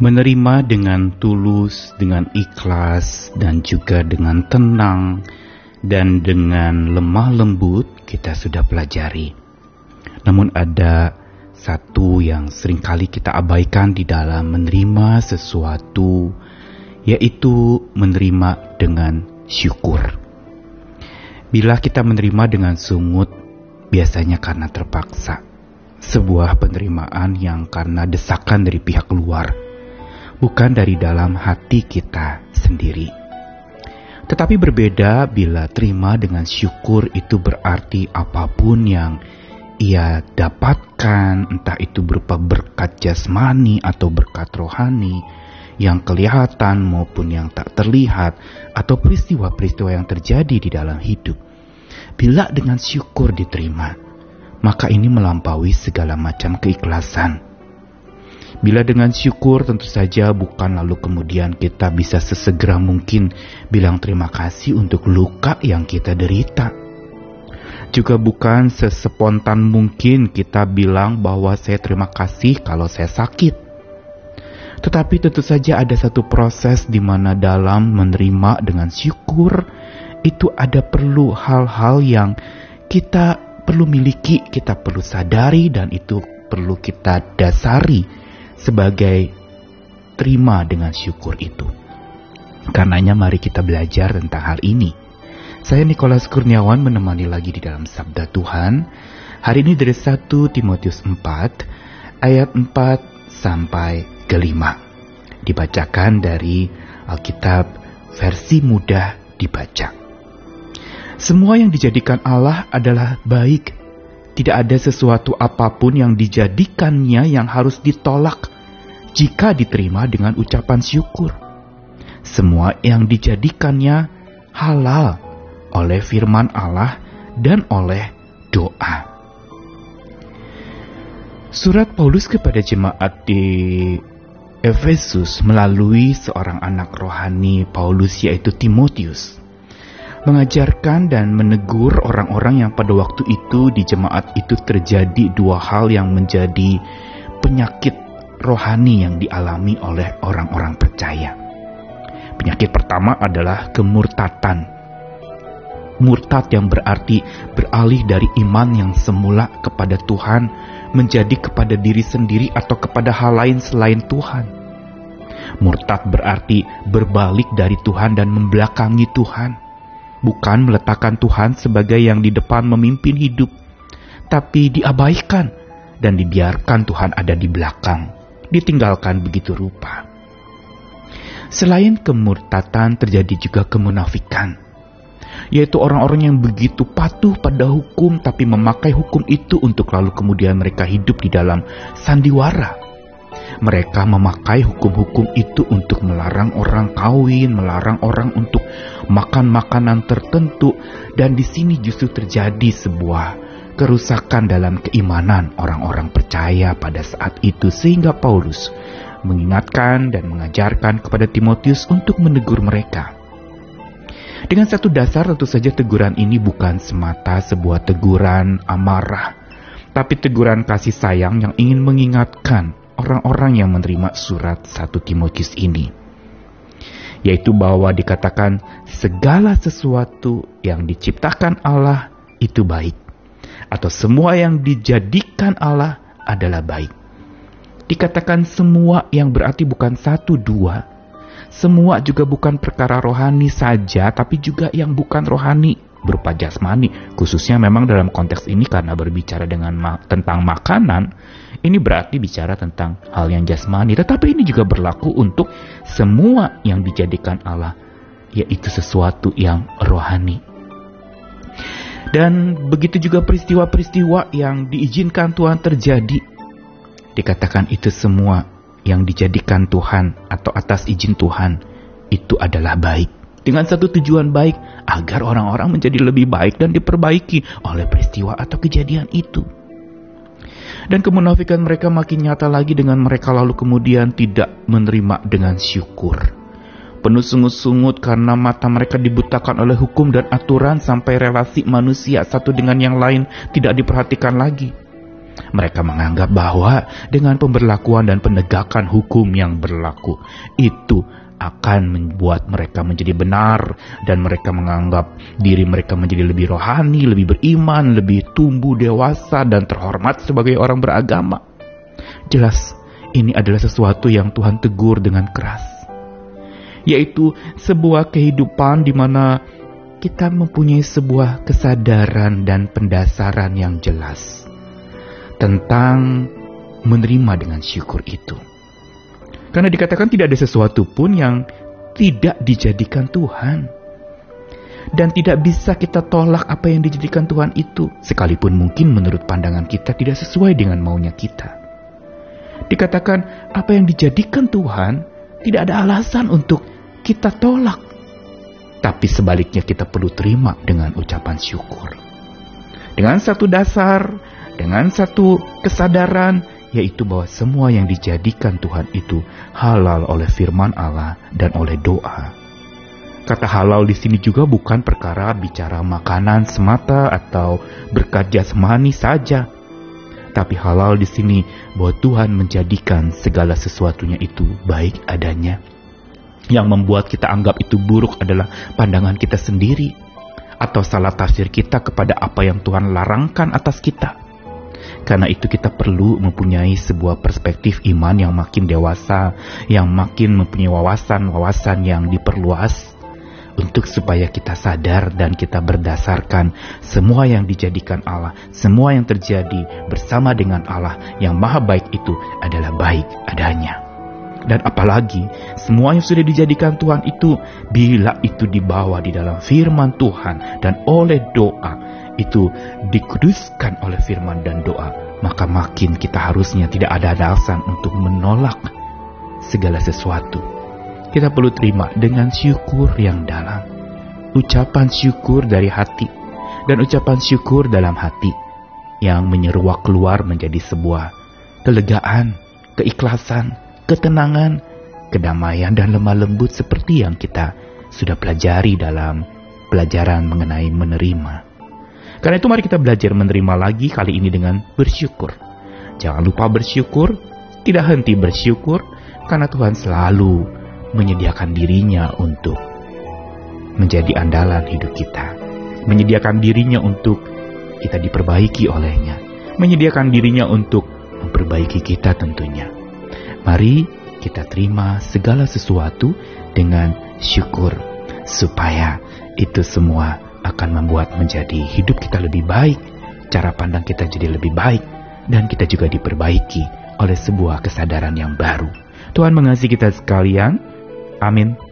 Menerima dengan tulus, dengan ikhlas, dan juga dengan tenang, dan dengan lemah lembut, kita sudah pelajari. Namun, ada satu yang sering kali kita abaikan di dalam menerima sesuatu, yaitu menerima dengan syukur. Bila kita menerima dengan sungut, biasanya karena terpaksa. Sebuah penerimaan yang karena desakan dari pihak luar bukan dari dalam hati kita sendiri. Tetapi berbeda bila terima dengan syukur itu berarti apa pun yang ia dapatkan, entah itu berupa berkat jasmani atau berkat rohani, yang kelihatan maupun yang tak terlihat, atau peristiwa-peristiwa yang terjadi di dalam hidup. Bila dengan syukur diterima, maka ini melampaui segala macam keikhlasan Bila dengan syukur tentu saja bukan lalu kemudian kita bisa sesegera mungkin bilang terima kasih untuk luka yang kita derita. Juga bukan sespontan mungkin kita bilang bahwa saya terima kasih kalau saya sakit. Tetapi tentu saja ada satu proses di mana dalam menerima dengan syukur itu ada perlu hal-hal yang kita perlu miliki, kita perlu sadari dan itu perlu kita dasari sebagai terima dengan syukur itu. Karenanya mari kita belajar tentang hal ini. Saya Nikolas Kurniawan menemani lagi di dalam Sabda Tuhan. Hari ini dari 1 Timotius 4 ayat 4 sampai ke 5. Dibacakan dari Alkitab versi mudah dibaca. Semua yang dijadikan Allah adalah baik tidak ada sesuatu apa pun yang dijadikannya yang harus ditolak jika diterima dengan ucapan syukur. Semua yang dijadikannya halal oleh firman Allah dan oleh doa. Surat Paulus kepada jemaat di Efesus melalui seorang anak rohani Paulus yaitu Timotius mengajarkan dan menegur orang-orang yang pada waktu itu di jemaat itu terjadi dua hal yang menjadi penyakit rohani yang dialami oleh orang-orang percaya. Penyakit pertama adalah kemurtatan. Murtad yang berarti beralih dari iman yang semula kepada Tuhan menjadi kepada diri sendiri atau kepada hal lain selain Tuhan. Murtad berarti berbalik dari Tuhan dan membelakangi Tuhan bukan meletakkan Tuhan sebagai yang di depan memimpin hidup, tapi diabaikan dan dibiarkan Tuhan ada di belakang, ditinggalkan begitu rupa. Selain kemurtatan terjadi juga kemunafikan, yaitu orang-orang yang begitu patuh pada hukum tapi memakai hukum itu untuk lalu kemudian mereka hidup di dalam sandiwara mereka memakai hukum-hukum itu untuk melarang orang kawin, melarang orang untuk makan makanan tertentu, dan di sini justru terjadi sebuah kerusakan dalam keimanan orang-orang percaya pada saat itu, sehingga Paulus mengingatkan dan mengajarkan kepada Timotius untuk menegur mereka. Dengan satu dasar, tentu saja teguran ini bukan semata sebuah teguran amarah, tapi teguran kasih sayang yang ingin mengingatkan orang-orang yang menerima surat 1 Timotius ini. Yaitu bahwa dikatakan segala sesuatu yang diciptakan Allah itu baik. Atau semua yang dijadikan Allah adalah baik. Dikatakan semua yang berarti bukan satu dua. Semua juga bukan perkara rohani saja, tapi juga yang bukan rohani berupa jasmani. Khususnya memang dalam konteks ini karena berbicara dengan ma tentang makanan, ini berarti bicara tentang hal yang jasmani, tetapi ini juga berlaku untuk semua yang dijadikan Allah, yaitu sesuatu yang rohani. Dan begitu juga peristiwa-peristiwa yang diizinkan Tuhan terjadi. Dikatakan itu semua yang dijadikan Tuhan atau atas izin Tuhan itu adalah baik. Dengan satu tujuan baik agar orang-orang menjadi lebih baik dan diperbaiki oleh peristiwa atau kejadian itu. Dan kemunafikan mereka makin nyata lagi dengan mereka lalu kemudian tidak menerima dengan syukur. Penuh sungut-sungut karena mata mereka dibutakan oleh hukum dan aturan sampai relasi manusia satu dengan yang lain tidak diperhatikan lagi. Mereka menganggap bahwa dengan pemberlakuan dan penegakan hukum yang berlaku itu akan membuat mereka menjadi benar dan mereka menganggap diri mereka menjadi lebih rohani, lebih beriman, lebih tumbuh dewasa dan terhormat sebagai orang beragama. Jelas, ini adalah sesuatu yang Tuhan tegur dengan keras. Yaitu sebuah kehidupan di mana kita mempunyai sebuah kesadaran dan pendasaran yang jelas tentang menerima dengan syukur itu. Karena dikatakan tidak ada sesuatu pun yang tidak dijadikan Tuhan. Dan tidak bisa kita tolak apa yang dijadikan Tuhan itu, sekalipun mungkin menurut pandangan kita tidak sesuai dengan maunya kita. Dikatakan apa yang dijadikan Tuhan tidak ada alasan untuk kita tolak. Tapi sebaliknya kita perlu terima dengan ucapan syukur. Dengan satu dasar, dengan satu kesadaran yaitu bahwa semua yang dijadikan Tuhan itu halal oleh firman Allah dan oleh doa. Kata halal di sini juga bukan perkara bicara makanan semata atau berkat jasmani saja. Tapi halal di sini bahwa Tuhan menjadikan segala sesuatunya itu baik adanya. Yang membuat kita anggap itu buruk adalah pandangan kita sendiri atau salah tafsir kita kepada apa yang Tuhan larangkan atas kita. Karena itu kita perlu mempunyai sebuah perspektif iman yang makin dewasa, yang makin mempunyai wawasan-wawasan yang diperluas untuk supaya kita sadar dan kita berdasarkan semua yang dijadikan Allah, semua yang terjadi bersama dengan Allah yang maha baik itu adalah baik adanya. Dan apalagi semua yang sudah dijadikan Tuhan itu bila itu dibawa di dalam firman Tuhan dan oleh doa itu dikuduskan oleh firman dan doa, maka makin kita harusnya tidak ada alasan untuk menolak segala sesuatu. Kita perlu terima dengan syukur yang dalam. Ucapan syukur dari hati dan ucapan syukur dalam hati yang menyeruak keluar menjadi sebuah kelegaan, keikhlasan, ketenangan, kedamaian dan lemah lembut seperti yang kita sudah pelajari dalam pelajaran mengenai menerima. Karena itu mari kita belajar menerima lagi kali ini dengan bersyukur. Jangan lupa bersyukur, tidak henti bersyukur, karena Tuhan selalu menyediakan dirinya untuk menjadi andalan hidup kita. Menyediakan dirinya untuk kita diperbaiki olehnya. Menyediakan dirinya untuk memperbaiki kita tentunya. Mari kita terima segala sesuatu dengan syukur supaya itu semua akan membuat menjadi hidup kita lebih baik, cara pandang kita jadi lebih baik, dan kita juga diperbaiki oleh sebuah kesadaran yang baru. Tuhan mengasihi kita sekalian. Amin.